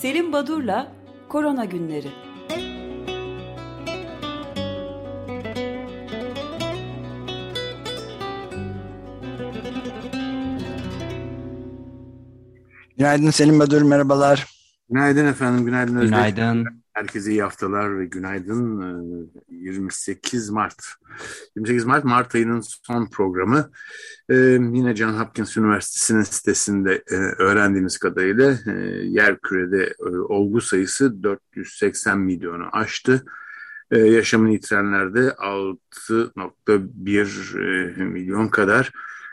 Selim Badur'la Korona Günleri. Günaydın Selim Badur, merhabalar. Günaydın efendim, günaydın Özbek. Günaydın. Herkese iyi haftalar ve günaydın. 28 ee, Mart. 28 Mart, Mart ayının son programı. Ee, yine John Hopkins Üniversitesi'nin sitesinde e, öğrendiğimiz kadarıyla e, yer kürede e, olgu sayısı 480 milyonu aştı. Yaşamını yitirenler de 6.1 milyon kadar.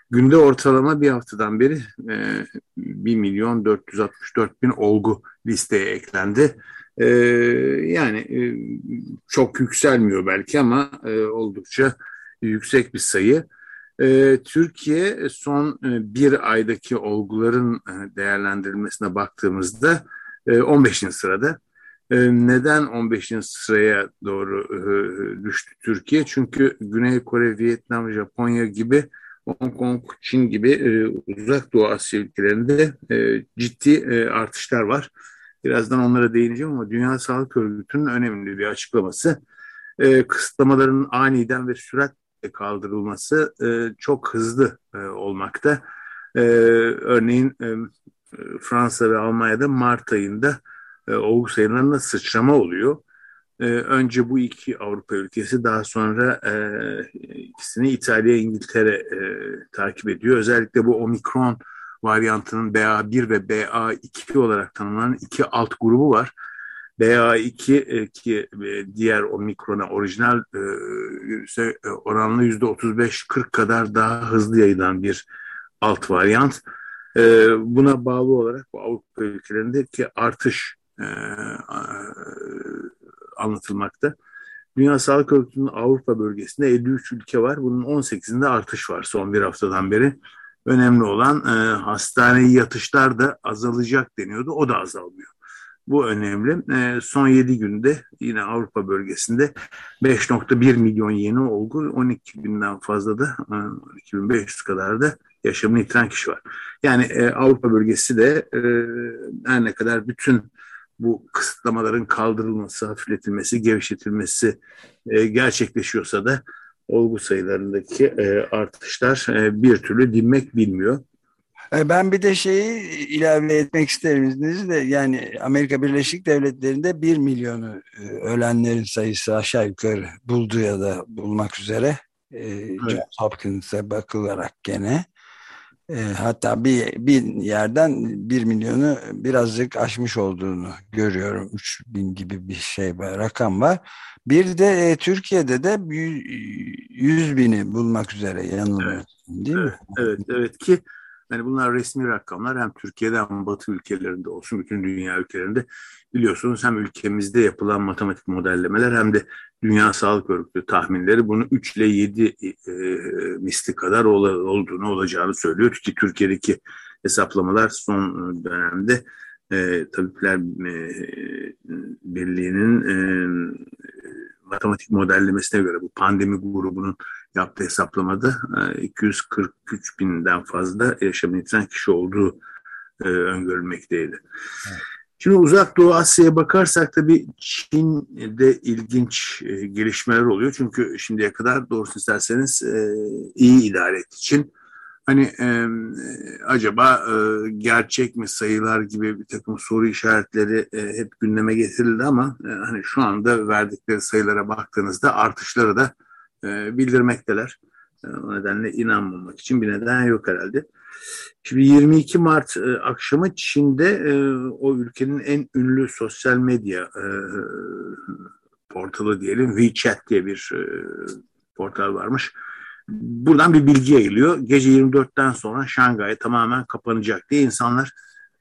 Günde ortalama bir haftadan beri e, 1 milyon 464 bin olgu listeye eklendi. E, yani e, çok yükselmiyor belki ama e, oldukça yüksek bir sayı. E, Türkiye son e, bir aydaki olguların e, değerlendirilmesine baktığımızda e, 15. sırada. E, neden 15. sıraya doğru e, düştü Türkiye? Çünkü Güney Kore, Vietnam, Japonya gibi Hong Kong, Çin gibi e, uzak doğu Asya ülkelerinde e, ciddi e, artışlar var. Birazdan onlara değineceğim ama Dünya Sağlık Örgütü'nün önemli bir açıklaması. E, kısıtlamaların aniden ve süratle kaldırılması e, çok hızlı e, olmakta. E, örneğin e, Fransa ve Almanya'da Mart ayında e, olgu sayılarında sıçrama oluyor. E, önce bu iki Avrupa ülkesi daha sonra e, ikisini İtalya, İngiltere e, takip ediyor. Özellikle bu omikron varyantının BA1 ve BA2 olarak tanımlanan iki alt grubu var. BA2 e, ki e, diğer omikrona orijinal e, ise e, oranla %35-40 kadar daha hızlı yayılan bir alt varyant. E, buna bağlı olarak bu Avrupa ülkelerindeki artış anlatılmakta. Dünya Sağlık Örgütü'nün Avrupa bölgesinde 53 ülke var. Bunun 18'inde artış var son bir haftadan beri. Önemli olan e, hastaneye yatışlar da azalacak deniyordu. O da azalmıyor. Bu önemli. E, son 7 günde yine Avrupa bölgesinde 5.1 milyon yeni olgu, 12 binden fazla da e, 2500 kadar da yaşamını yitiren kişi var. Yani e, Avrupa bölgesi de e, her ne kadar bütün bu kısıtlamaların kaldırılması, hafifletilmesi, gevşetilmesi e, gerçekleşiyorsa da olgu sayılarındaki e, artışlar e, bir türlü dinmek bilmiyor. E, ben bir de şeyi ilave etmek isterim izninizle. Yani Amerika Birleşik Devletleri'nde 1 milyonu e, ölenlerin sayısı aşağı yukarı buldu ya da bulmak üzere. E, evet. Johns Hopkins'e bakılarak gene. E, hatta bir, bir yerden bir milyonu birazcık aşmış olduğunu görüyorum. 3 bin gibi bir şey var, rakam var. Bir de e, Türkiye'de de 100 bini bulmak üzere yanılmıyorsun evet. değil mi? Evet, evet ki yani bunlar resmi rakamlar. Hem Türkiye'de hem Batı ülkelerinde olsun bütün dünya ülkelerinde. Biliyorsunuz hem ülkemizde yapılan matematik modellemeler hem de Dünya Sağlık Örgütü tahminleri bunu 3 ile 7 e, misli kadar ol, olduğunu olacağını söylüyor. Ki Türkiye'deki hesaplamalar son dönemde e, Tabipler e, Birliği'nin e, matematik modellemesine göre bu pandemi grubunun yaptığı hesaplamada e, 243 binden fazla yaşamını yitiren kişi olduğu e, öngörülmekteydi. Evet. Şimdi uzak Doğu Asya'ya bakarsak tabii Çin'de ilginç e, gelişmeler oluyor. Çünkü şimdiye kadar doğrusu isterseniz e, iyi idare etti Çin. Hani e, acaba e, gerçek mi sayılar gibi bir takım soru işaretleri e, hep gündeme getirildi ama e, hani şu anda verdikleri sayılara baktığınızda artışları da e, bildirmekteler. E, o nedenle inanmamak için bir neden yok herhalde. Şimdi 22 Mart e, akşamı Çin'de e, o ülkenin en ünlü sosyal medya e, portalı diyelim WeChat diye bir portal varmış. Buradan bir bilgi yayılıyor. Gece 24'ten sonra Şangay tamamen kapanacak diye insanlar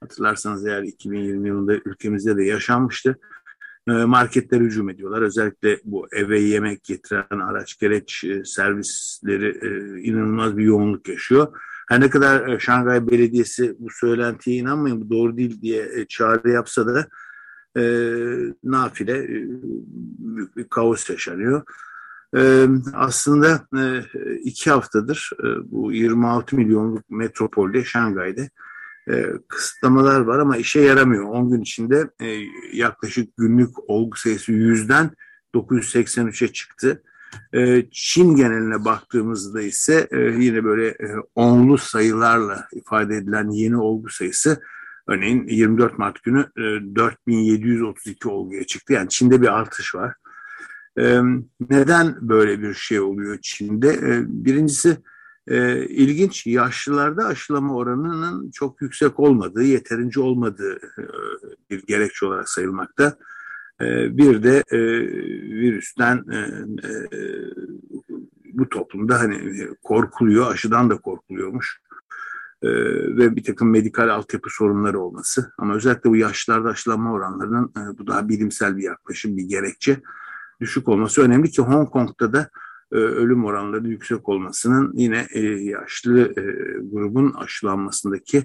hatırlarsanız eğer 2020 yılında ülkemizde de yaşanmıştı. E, marketlere hücum ediyorlar. Özellikle bu eve yemek getiren araç gereç e, servisleri e, inanılmaz bir yoğunluk yaşıyor her ne kadar Şangay Belediyesi bu söylentiye inanmayın bu doğru değil diye çağrı yapsa da e, nafile büyük bir kaos yaşanıyor. E, aslında e, iki haftadır e, bu 26 milyonluk metropolde Şangay'da e, kısıtlamalar var ama işe yaramıyor. 10 gün içinde e, yaklaşık günlük olgu sayısı 100'den 983'e çıktı. E, Çin geneline baktığımızda ise e, yine böyle e, onlu sayılarla ifade edilen yeni olgu sayısı örneğin 24 Mart günü 4732 olguya çıktı. Yani Çin'de bir artış var. Neden böyle bir şey oluyor Çin'de? Birincisi ilginç yaşlılarda aşılama oranının çok yüksek olmadığı, yeterince olmadığı bir gerekçe olarak sayılmakta. Ee, bir de e, virüsten e, e, bu toplumda hani korkuluyor, aşıdan da korkuluyormuş. ve bir takım medikal altyapı sorunları olması. Ama özellikle bu yaşlarda aşılanma oranlarının bu daha bilimsel bir yaklaşım, bir gerekçe düşük olması önemli ki Hong Kong'da da ölüm oranları yüksek olmasının yine yaşlı grubun aşılanmasındaki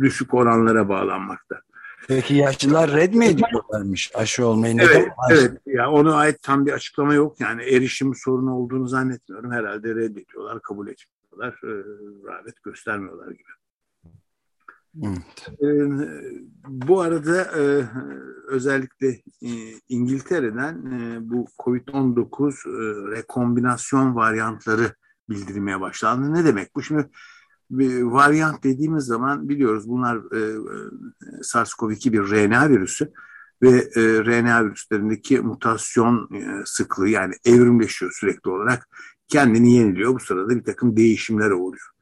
düşük oranlara bağlanmakta. Peki yaşlılar red mi ediyorlarmış aşı olmayı? Neden evet, evet. Ya ona ait tam bir açıklama yok. Yani erişim sorunu olduğunu zannetmiyorum. Herhalde reddediyorlar, kabul etmiyorlar, e, rağbet göstermiyorlar gibi. Evet. E, bu arada e, özellikle e, İngiltere'den e, bu COVID-19 e, rekombinasyon varyantları bildirilmeye başlandı. Ne demek bu? Şimdi bir varyant dediğimiz zaman biliyoruz bunlar e, e SARS-CoV-2 bir RNA virüsü ve e, RNA virüslerindeki mutasyon e, sıklığı yani evrimleşiyor sürekli olarak kendini yeniliyor. Bu sırada bir takım değişimlere uğruyor.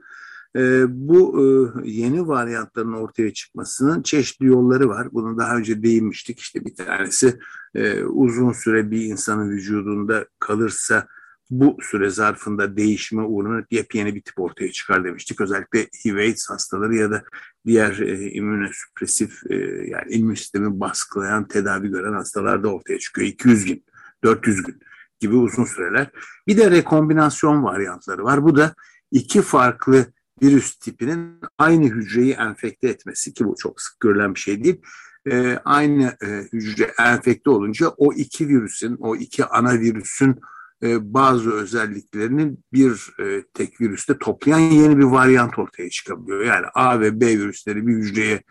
E, bu e, yeni varyantların ortaya çıkmasının çeşitli yolları var. Bunu daha önce değinmiştik. İşte bir tanesi e, uzun süre bir insanın vücudunda kalırsa bu süre zarfında değişime uğranıp yepyeni bir tip ortaya çıkar demiştik. Özellikle HIV hastaları ya da diğer e, immünosüpresif e, yani immün sistemi baskılayan tedavi gören hastalar da ortaya çıkıyor. 200 gün, 400 gün gibi uzun süreler. Bir de rekombinasyon varyantları var. Bu da iki farklı virüs tipinin aynı hücreyi enfekte etmesi ki bu çok sık görülen bir şey değil. E, aynı e, hücre enfekte olunca o iki virüsün, o iki ana virüsün e, bazı özelliklerini bir e, tek virüste toplayan yeni bir varyant ortaya çıkabiliyor. Yani A ve B virüsleri bir hücreye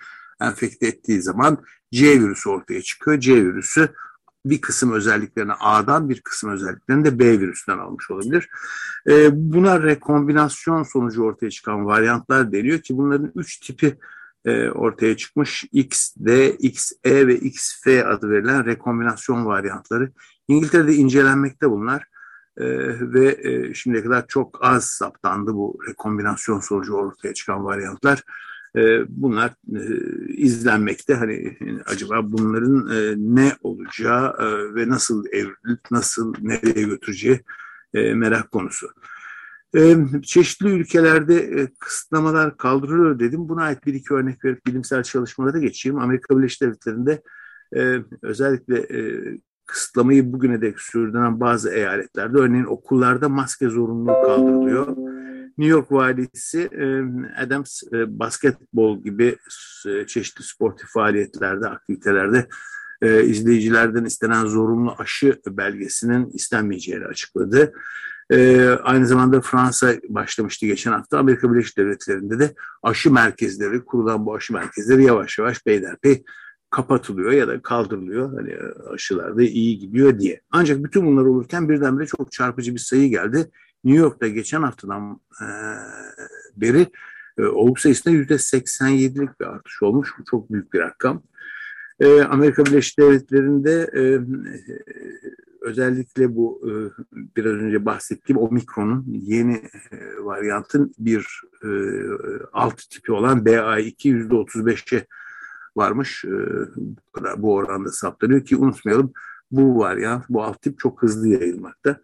enfekte ettiği zaman C virüsü ortaya çıkıyor. C virüsü bir kısım özelliklerini A'dan bir kısım özelliklerini de B virüsünden almış olabilir. E, buna rekombinasyon sonucu ortaya çıkan varyantlar deniyor ki bunların üç tipi ortaya çıkmış. XD, XE ve XF adı verilen rekombinasyon varyantları. İngiltere'de incelenmekte bunlar e, ve e, şimdiye kadar çok az saptandı bu rekombinasyon sonucu ortaya çıkan varyantlar. E, bunlar e, izlenmekte. Hani acaba bunların e, ne olacağı e, ve nasıl evrilip nasıl nereye götüreceği merak konusu. Çeşitli ülkelerde kısıtlamalar kaldırılıyor dedim. Buna ait bir iki örnek verip bilimsel çalışmalara geçeyim. Amerika Birleşik Devletleri'nde özellikle kısıtlamayı bugüne dek sürdüren bazı eyaletlerde örneğin okullarda maske zorunluluğu kaldırılıyor. New York valisi Adams basketbol gibi çeşitli sportif faaliyetlerde, aktivitelerde izleyicilerden istenen zorunlu aşı belgesinin istenmeyeceğini açıkladı. aynı zamanda Fransa başlamıştı geçen hafta. Amerika Birleşik Devletleri'nde de aşı merkezleri, kurulan bu aşı merkezleri yavaş yavaş peyderpey kapatılıyor ya da kaldırılıyor. Hani aşılarda iyi gidiyor diye. Ancak bütün bunlar olurken birdenbire çok çarpıcı bir sayı geldi. New York'ta geçen haftadan e, beri e, olgu sayısında yüzde 87'lik bir artış olmuş. Bu çok büyük bir rakam. E, Amerika Birleşik Devletleri'nde e, özellikle bu e, biraz önce bahsettiğim omikronun yeni e, varyantın bir e, alt tipi olan BA2 yüzde 35'e varmış. Ee, bu oranda saptanıyor ki unutmayalım bu varyant, bu alt tip çok hızlı yayılmakta.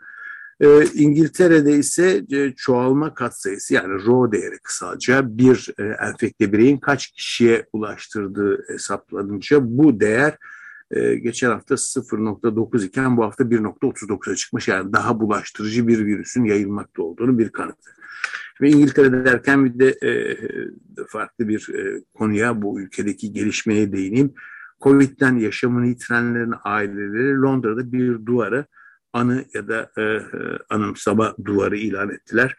Ee, İngiltere'de ise e, çoğalma katsayısı yani RO değeri kısaca bir e, enfekte bireyin kaç kişiye ulaştırdığı hesaplanınca bu değer e, geçen hafta 0.9 iken bu hafta 1.39'a çıkmış. Yani daha bulaştırıcı bir virüsün yayılmakta olduğunu bir kanıtı. Ve İngiltere derken bir de e, farklı bir e, konuya bu ülkedeki gelişmeye değineyim. Covid'den yaşamını yitirenlerin aileleri Londra'da bir duvarı anı ya da e, anımsama duvarı ilan ettiler.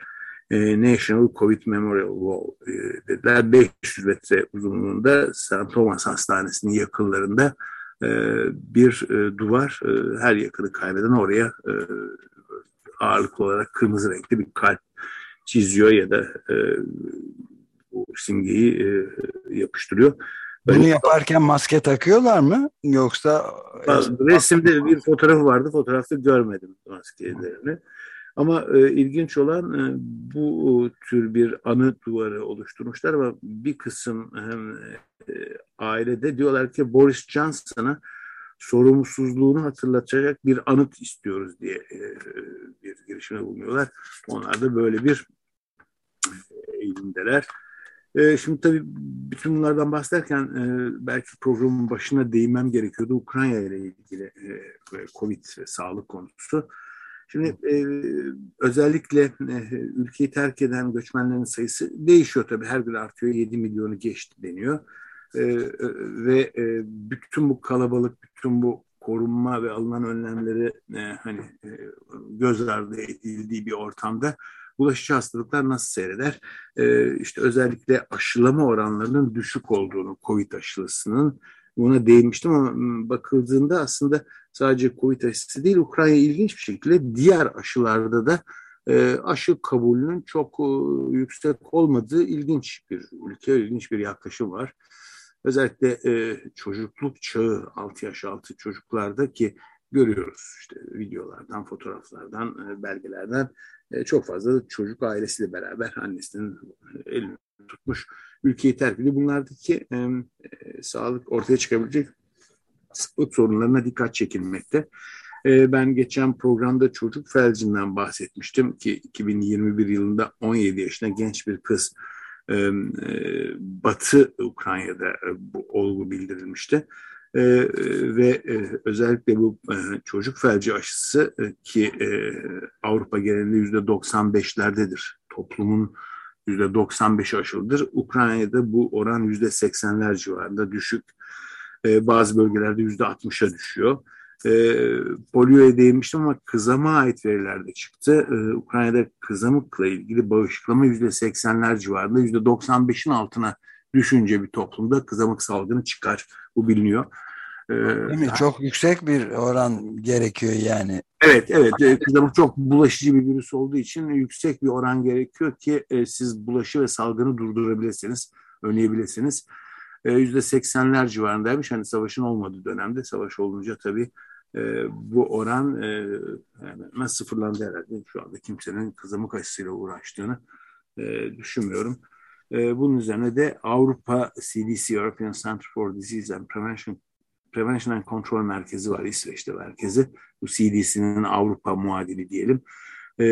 e, National Covid Memorial Wall e, dediler. 500 metre uzunluğunda St. Thomas Hastanesi'nin yakınlarında e, bir e, duvar e, her yakını kaybeden oraya e, ağırlık olarak kırmızı renkli bir kalp çiziyor ya da e, bu simgeyi e, yapıştırıyor. Bunu yaparken maske takıyorlar mı? Yoksa resimde bir fotoğrafı vardı. Fotoğrafta görmedim maskelerini. Ama e, ilginç olan e, bu tür bir anı duvarı oluşturmuşlar ama bir kısım e, ailede diyorlar ki Boris Johnson'a sorumsuzluğunu hatırlatacak bir anıt istiyoruz diye e, bir girişime bulunuyorlar. Onlar da böyle bir e, eğilimdeler. E, şimdi tabii bütün bunlardan bahsederken e, belki programın başına değinmem gerekiyordu. Ukrayna ile ilgili e, Covid ve sağlık konusu. Şimdi e, özellikle ülkeyi terk eden göçmenlerin sayısı değişiyor tabii. Her gün artıyor. 7 milyonu geçti deniyor. Ve bütün bu kalabalık, bütün bu korunma ve alınan önlemleri hani e, göz ardı edildiği bir ortamda bulaşıcı hastalıklar nasıl seyreder? E, işte özellikle aşılama oranlarının düşük olduğunu, COVID aşılısının buna değinmiştim ama bakıldığında aslında sadece COVID aşısı değil Ukrayna ilginç bir şekilde diğer aşılarda da e, aşı kabulünün çok e, yüksek olmadığı ilginç bir ülke, ilginç bir yaklaşım var. Özellikle e, çocukluk çağı 6 yaş altı çocuklarda ki görüyoruz işte videolardan, fotoğraflardan, e, belgelerden e, çok fazla çocuk ailesiyle beraber annesinin elini tutmuş ülkeyi terk ediyor. Bunlardaki e, e, sağlık ortaya çıkabilecek sıklık sorunlarına dikkat çekilmekte. E, ben geçen programda çocuk felcinden bahsetmiştim ki 2021 yılında 17 yaşında genç bir kız e, e, Batı Ukrayna'da bu olgu bildirilmişti. E, ve e, özellikle bu e, çocuk felci aşısı e, ki e, Avrupa genelinde yüzde 95'lerdedir. Toplumun yüzde 95'i aşılıdır. Ukrayna'da bu oran yüzde 80'ler civarında düşük. E, bazı bölgelerde yüzde 60'a düşüyor. E, polioya değinmiştim ama kızama ait veriler de çıktı. E, Ukrayna'da kızamıkla ilgili bağışıklama yüzde 80'ler civarında yüzde 95'in altına düşünce bir toplumda kızamık salgını çıkar. Bu biliniyor. Ee, Değil mi? Çok yüksek bir oran gerekiyor yani. Evet, evet. Ee, kızamık çok bulaşıcı bir virüs olduğu için yüksek bir oran gerekiyor ki e, siz bulaşı ve salgını durdurabilirsiniz, önleyebilirsiniz. E, yüzde seksenler civarındaymış. Hani savaşın olmadığı dönemde, savaş olunca tabii e, bu oran hemen sıfırlandı herhalde. Şu anda kimsenin kızamık aşısıyla uğraştığını düşünmüyorum. Bunun üzerine de Avrupa CDC, European Center for Disease and Prevention Prevention and Control Merkezi var İsveç'te merkezi. Bu CDC'nin Avrupa muadili diyelim. E,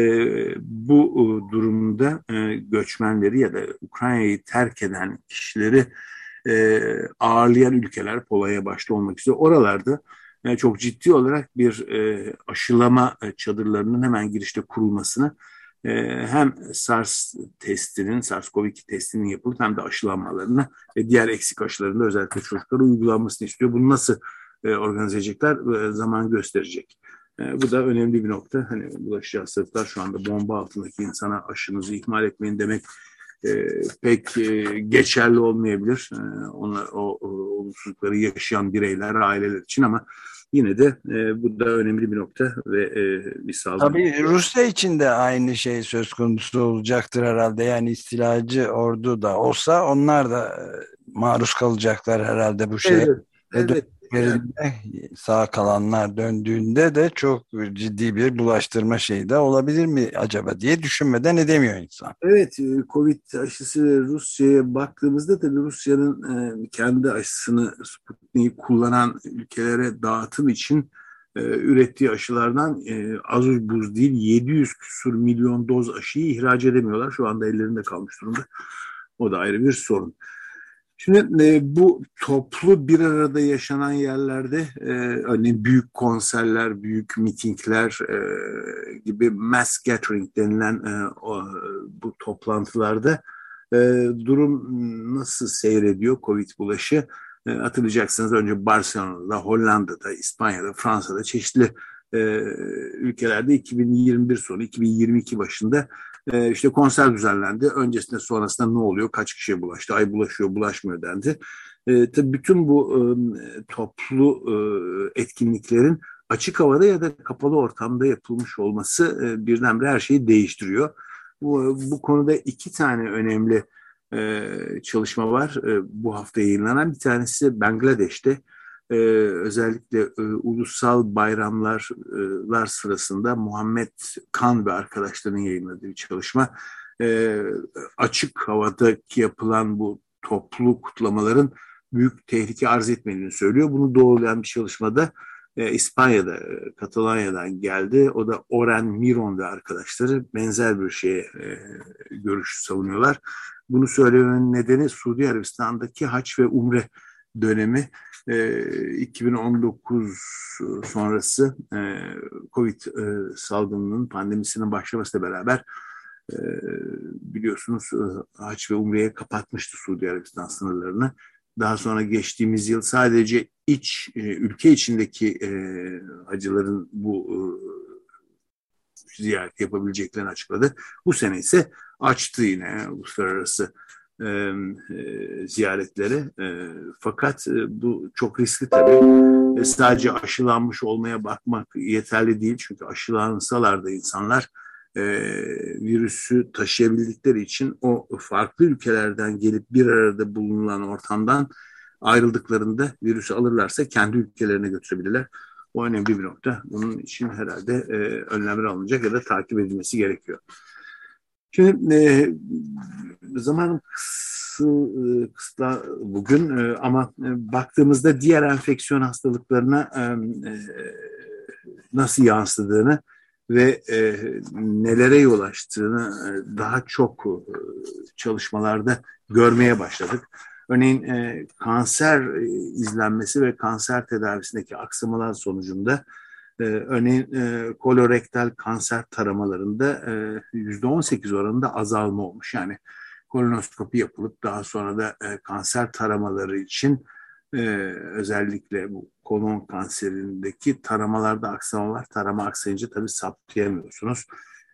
bu e, durumda e, göçmenleri ya da Ukrayna'yı terk eden kişileri e, ağırlayan ülkeler Polonya başta olmak üzere oralarda çok ciddi olarak bir aşılama çadırlarının hemen girişte kurulmasını ee, hem SARS testinin, SARS-CoV-2 testinin yapılıp hem de aşılanmalarını ve diğer eksik aşılarında özellikle çocuklara uygulanmasını istiyor. Bunu nasıl e, organize edecekler e, zaman gösterecek. E, bu da önemli bir nokta. Hani bulaşıcı hastalıklar şu anda bomba altındaki insana aşınızı ihmal etmeyin demek pek geçerli olmayabilir. onlar o, o olumsuzlukları yaşayan bireyler, aileler için ama yine de e, bu da önemli bir nokta ve e, bir sağlık. Tabii Rusya için de aynı şey söz konusu olacaktır herhalde. Yani istilacı ordu da olsa onlar da e, maruz kalacaklar herhalde bu şeye. Evet, evet yerinde sağ kalanlar döndüğünde de çok ciddi bir bulaştırma şeyi de olabilir mi acaba diye düşünmeden edemiyor insan. Evet, e, Covid aşısı Rusya'ya baktığımızda tabii Rusya'nın e, kendi aşısını Sputnik'i kullanan ülkelere dağıtım için e, ürettiği aşılardan az buz değil 700 küsur milyon doz aşıyı ihraç edemiyorlar. Şu anda ellerinde kalmış durumda. O da ayrı bir sorun. Şimdi e, bu toplu bir arada yaşanan yerlerde e, örneğin büyük konserler, büyük mitingler e, gibi mass gathering denilen e, o, bu toplantılarda e, durum nasıl seyrediyor Covid bulaşı? E, hatırlayacaksınız önce Barcelona'da, Hollanda'da, İspanya'da, Fransa'da çeşitli e, ülkelerde 2021 sonu 2022 başında E, işte konser düzenlendi. Öncesinde sonrasında ne oluyor? Kaç kişiye bulaştı? Ay bulaşıyor, bulaşmıyor dendi. E, tabii bütün bu e, toplu e, etkinliklerin açık havada ya da kapalı ortamda yapılmış olması e, birdenbire her şeyi değiştiriyor. Bu, bu konuda iki tane önemli e, çalışma var e, bu hafta yayınlanan. Bir tanesi Bangladeş'te e, özellikle e, ulusal bayramlar sırasında Muhammed Kan ve arkadaşlarının yayınladığı bir çalışma. E, açık havadaki yapılan bu toplu kutlamaların büyük tehlike arz etmediğini söylüyor. Bunu doğrulayan bir çalışmada e, İspanya'da, e, Katalonya'dan geldi. O da Oren Miron ve arkadaşları benzer bir şeye e, görüş savunuyorlar. Bunu söylemenin nedeni Suudi Arabistan'daki haç ve umre dönemi e, 2019 sonrası e, Covid e, salgınının pandemisinin başlamasıyla beraber e, biliyorsunuz e, haç ve umreye kapatmıştı Suudi Arabistan sınırlarını. Daha sonra geçtiğimiz yıl sadece iç e, ülke içindeki e, hacıların bu e, ziyaret yapabileceklerini açıkladı. Bu sene ise açtı yine uluslararası e, e, ziyaretleri. E, fakat e, bu çok riskli tabii. E, sadece aşılanmış olmaya bakmak yeterli değil. Çünkü aşılansalar da insanlar e, virüsü taşıyabildikleri için o farklı ülkelerden gelip bir arada bulunan ortamdan ayrıldıklarında virüsü alırlarsa kendi ülkelerine götürebilirler. Bu önemli bir nokta. Bunun için herhalde e, önlemler alınacak ya da takip edilmesi gerekiyor. Şimdi e, zaman kısa, e, kısıtla bugün e, ama e, baktığımızda diğer enfeksiyon hastalıklarına e, e, nasıl yansıdığını ve e, nelere yol açtığını e, daha çok e, çalışmalarda görmeye başladık. Örneğin e, kanser izlenmesi ve kanser tedavisindeki aksamalar sonucunda e, örneğin e, kolorektal kanser taramalarında e, %18 oranında azalma olmuş. Yani kolonoskopi yapılıp daha sonra da e, kanser taramaları için e, özellikle bu kolon kanserindeki taramalarda aksamalar, tarama aksayınca tabii saptayamıyorsunuz.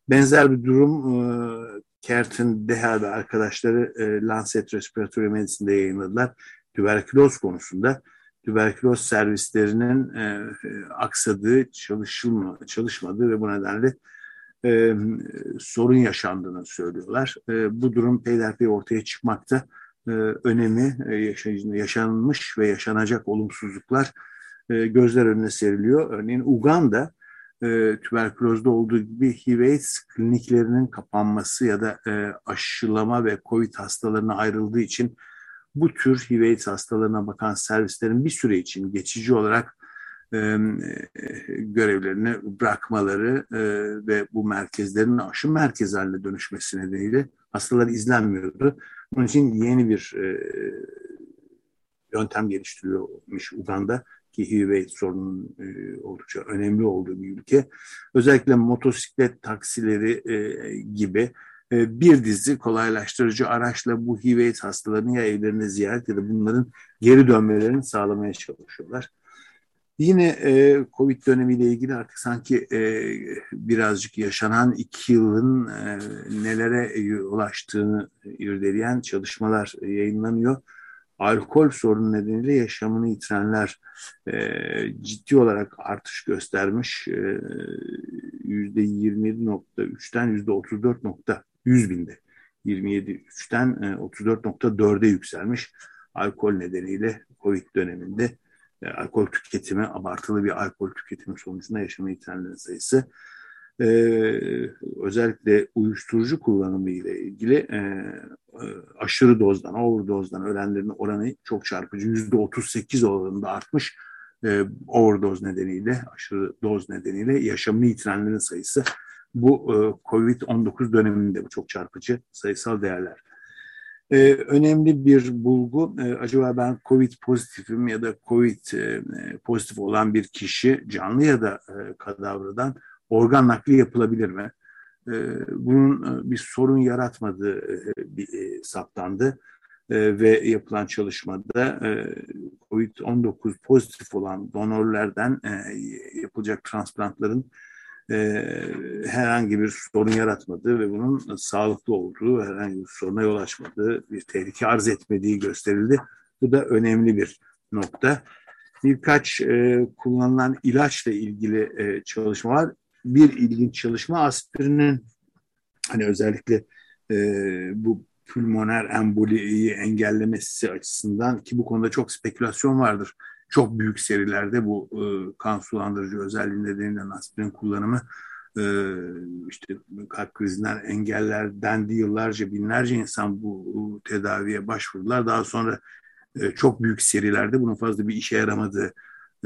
Benzer bir durum e, Kertin Deha ve arkadaşları e, Lancet Respiratory Medicine'de yayınladılar. Tüberküloz konusunda tüberküloz servislerinin e, aksadığı, çalışılma, çalışmadığı ve bu nedenle e, sorun yaşandığını söylüyorlar. E, bu durum peyderpey ortaya çıkmakta. E, önemi e, yaşanmış ve yaşanacak olumsuzluklar e, gözler önüne seriliyor. Örneğin Uganda e, tüberkülozda olduğu gibi HIV kliniklerinin kapanması ya da e, aşılama ve COVID hastalarına ayrıldığı için bu tür HIV hastalarına bakan servislerin bir süre için geçici olarak e, görevlerini bırakmaları e, ve bu merkezlerin aşı merkez haline dönüşmesi nedeniyle hastalar izlenmiyordu. Bunun için yeni bir e, yöntem geliştiriyormuş Uganda ki HIV sorunun e, oldukça önemli olduğu bir ülke. Özellikle motosiklet taksileri e, gibi bir dizi kolaylaştırıcı araçla bu HIV hastalarını ya evlerine ziyaret ya da bunların geri dönmelerini sağlamaya çalışıyorlar. Yine e, Covid dönemiyle ilgili artık sanki e, birazcık yaşanan iki yılın e, nelere ulaştığını irdeleyen çalışmalar yayınlanıyor alkol sorunu nedeniyle yaşamını yitirenler e, ciddi olarak artış göstermiş. E, %27.3'ten %34.100 binde. 27.3'ten e, 34.4'e yükselmiş. Alkol nedeniyle Covid döneminde e, alkol tüketimi, abartılı bir alkol tüketimi sonucunda yaşamını yitirenlerin sayısı e, özellikle uyuşturucu kullanımı ile ilgili e, e, aşırı dozdan, overdozdan ölenlerin oranı çok çarpıcı. Yüzde 38 oranında artmış e, overdose nedeniyle, aşırı doz nedeniyle yaşamını yitirenlerin sayısı. Bu e, COVID-19 döneminde bu çok çarpıcı sayısal değerler. Ee, önemli bir bulgu. Ee, acaba ben COVID pozitifim ya da COVID e, pozitif olan bir kişi canlı ya da e, kadavradan organ nakli yapılabilir mi? Ee, bunun e, bir sorun yaratmadığı e, e, saptandı ve yapılan çalışmada COVID-19 pozitif olan donörlerden yapılacak transplantların e, herhangi bir sorun yaratmadığı ve bunun sağlıklı olduğu, herhangi bir soruna yol açmadığı, bir tehlike arz etmediği gösterildi. Bu da önemli bir nokta. Birkaç e, kullanılan ilaçla ilgili e, çalışma var. Bir ilginç çalışma aspirinin hani özellikle e, bu pulmoner emboliyi engellemesi açısından ki bu konuda çok spekülasyon vardır. Çok büyük serilerde bu e, kan sulandırıcı özelliği nedeniyle aspirin kullanımı e, işte kalp krizinden engeller dendi yıllarca binlerce insan bu, tedaviye başvurdular. Daha sonra e, çok büyük serilerde bunun fazla bir işe yaramadığı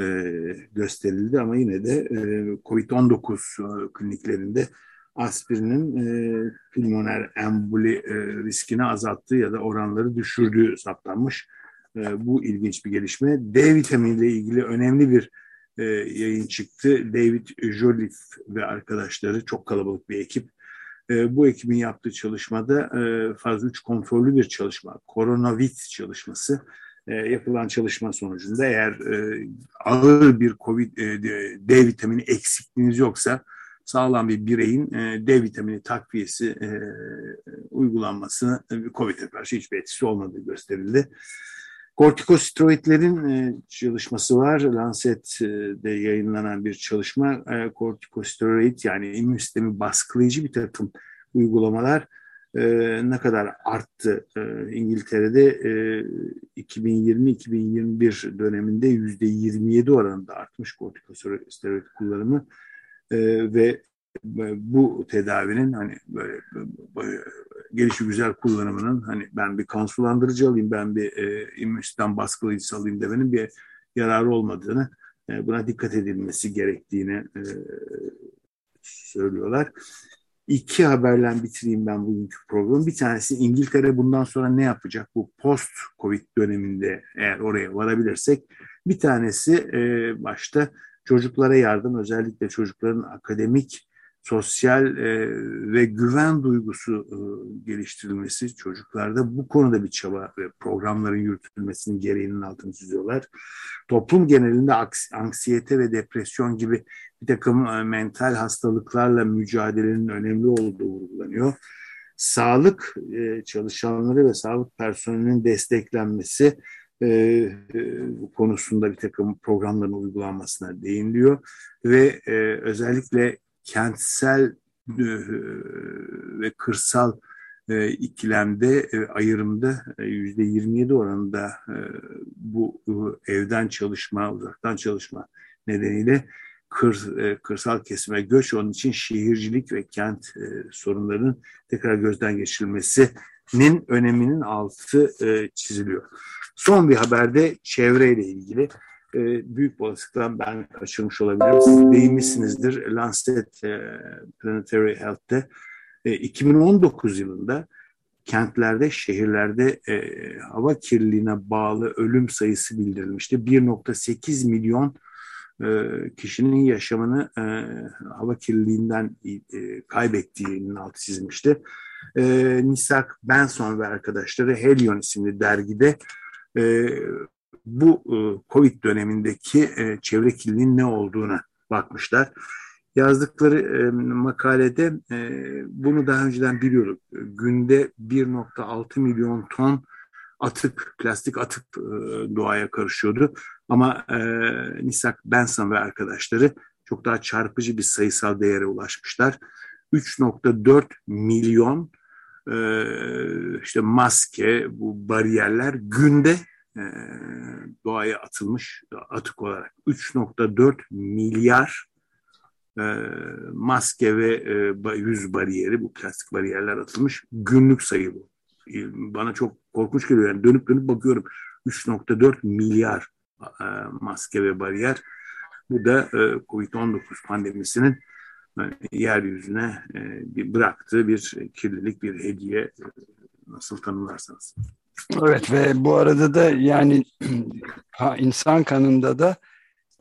e, gösterildi ama yine de e, COVID-19 e, kliniklerinde aspirinin e, pulmoner emboli e, riskini azalttığı ya da oranları düşürdüğü saptanmış. E, bu ilginç bir gelişme. D vitamini ile ilgili önemli bir e, yayın çıktı. David Joliffe ve arkadaşları çok kalabalık bir ekip. E, bu ekibin yaptığı çalışmada e, faz 3 kontrollü bir çalışma, koronavit çalışması e, yapılan çalışma sonucunda eğer e, ağır bir COVID, e, D vitamini eksikliğiniz yoksa sağlam bir bireyin e, D vitamini takviyesi e, uygulanması e, COVID'e karşı hiçbir etkisi olmadığı gösterildi. Kortikosteroidlerin e, çalışması var. Lancet'de yayınlanan bir çalışma. E, kortikosteroid yani immün sistemi baskılayıcı bir takım uygulamalar e, ne kadar arttı e, İngiltere'de e, 2020-2021 döneminde yüzde 27 oranında artmış kortikosteroid kullanımı e, ve bu tedavinin hani böyle, böyle gelişi güzel kullanımının hani ben bir kan sulandırıcı alayım, ben bir e, immün baskılayıcısı alayım demenin bir yararı olmadığını, e, buna dikkat edilmesi gerektiğini e, söylüyorlar. İki haberle bitireyim ben bugünkü programı. Bir tanesi İngiltere bundan sonra ne yapacak bu post-Covid döneminde eğer oraya varabilirsek. Bir tanesi e, başta çocuklara yardım özellikle çocukların akademik sosyal e, ve güven duygusu e, geliştirilmesi çocuklarda bu konuda bir çaba ve programların yürütülmesinin gereğinin altını çiziyorlar. Toplum genelinde anksiyete ve depresyon gibi bir takım e, mental hastalıklarla mücadelenin önemli olduğu vurgulanıyor. Sağlık e, çalışanları ve sağlık personelinin desteklenmesi e, e, konusunda bir takım programların uygulanmasına değiniliyor ve e, özellikle kentsel e, ve kırsal e, ikilemde e, ayrımda yüzde 27 oranında bu evden çalışma, uzaktan çalışma nedeniyle kır, kırsal kesime göç onun için şehircilik ve kent sorunlarının tekrar gözden geçirilmesinin öneminin altı çiziliyor. Son bir haberde çevreyle ilgili e, büyük olasılıkla ben kaçırmış olabilirim. Siz değinmişsinizdir Lancet e, Planetary Health'te e, 2019 yılında kentlerde, şehirlerde e, hava kirliliğine bağlı ölüm sayısı bildirilmişti. 1.8 milyon e, kişinin yaşamını e, hava kirliliğinden e, kaybettiğinin altı çizilmişti. E, Nisak Benson ve arkadaşları Helion isimli dergide e, bu e, Covid dönemindeki e, çevre kirliliğinin ne olduğuna bakmışlar. Yazdıkları e, makalede bunu daha önceden biliyorduk. Günde 1.6 milyon ton atık, plastik atık doğaya karışıyordu. Ama Nisak Benson ve arkadaşları çok daha çarpıcı bir sayısal değere ulaşmışlar. 3.4 milyon işte maske, bu bariyerler günde e, doğaya atılmış atık olarak 3.4 milyar e, maske ve e, yüz bariyeri bu plastik bariyerler atılmış günlük sayı bu. Bana çok korkunç geliyor yani dönüp dönüp bakıyorum 3.4 milyar maske ve bariyer. Bu da e, Covid-19 pandemisinin yeryüzüne bıraktığı bir kirlilik, bir hediye nasıl tanımlarsanız. Evet ve bu arada da yani insan kanında da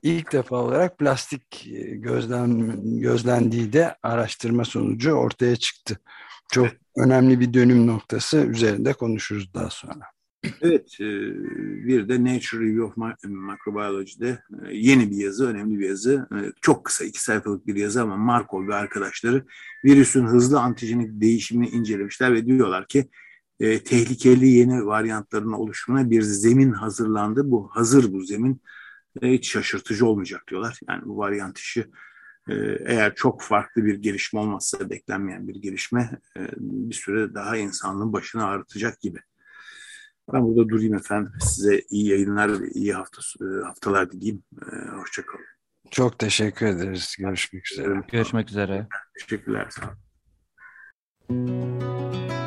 ilk defa olarak plastik e, gözlen, gözlendiği de araştırma sonucu ortaya çıktı. Çok önemli bir dönüm noktası üzerinde konuşuruz daha sonra. Evet, e, bir de Nature Review of Microbiology'de e, yeni bir yazı, önemli bir yazı. Çok kısa, iki sayfalık bir yazı ama Markov ve arkadaşları virüsün hızlı antijenik değişimini incelemişler ve diyorlar ki tehlikeli yeni varyantların oluşumuna bir zemin hazırlandı. Bu hazır bu zemin hiç şaşırtıcı olmayacak diyorlar. Yani bu varyant işi eğer çok farklı bir gelişme olmazsa beklenmeyen bir gelişme bir süre daha insanlığın başını ağrıtacak gibi. Ben burada durayım efendim. Size iyi yayınlar iyi hafta, e, haftalar dileyim. E, Hoşçakalın. Çok teşekkür ederiz. Görüşmek üzere. Görüşmek üzere. Teşekkürler. Sağ olun.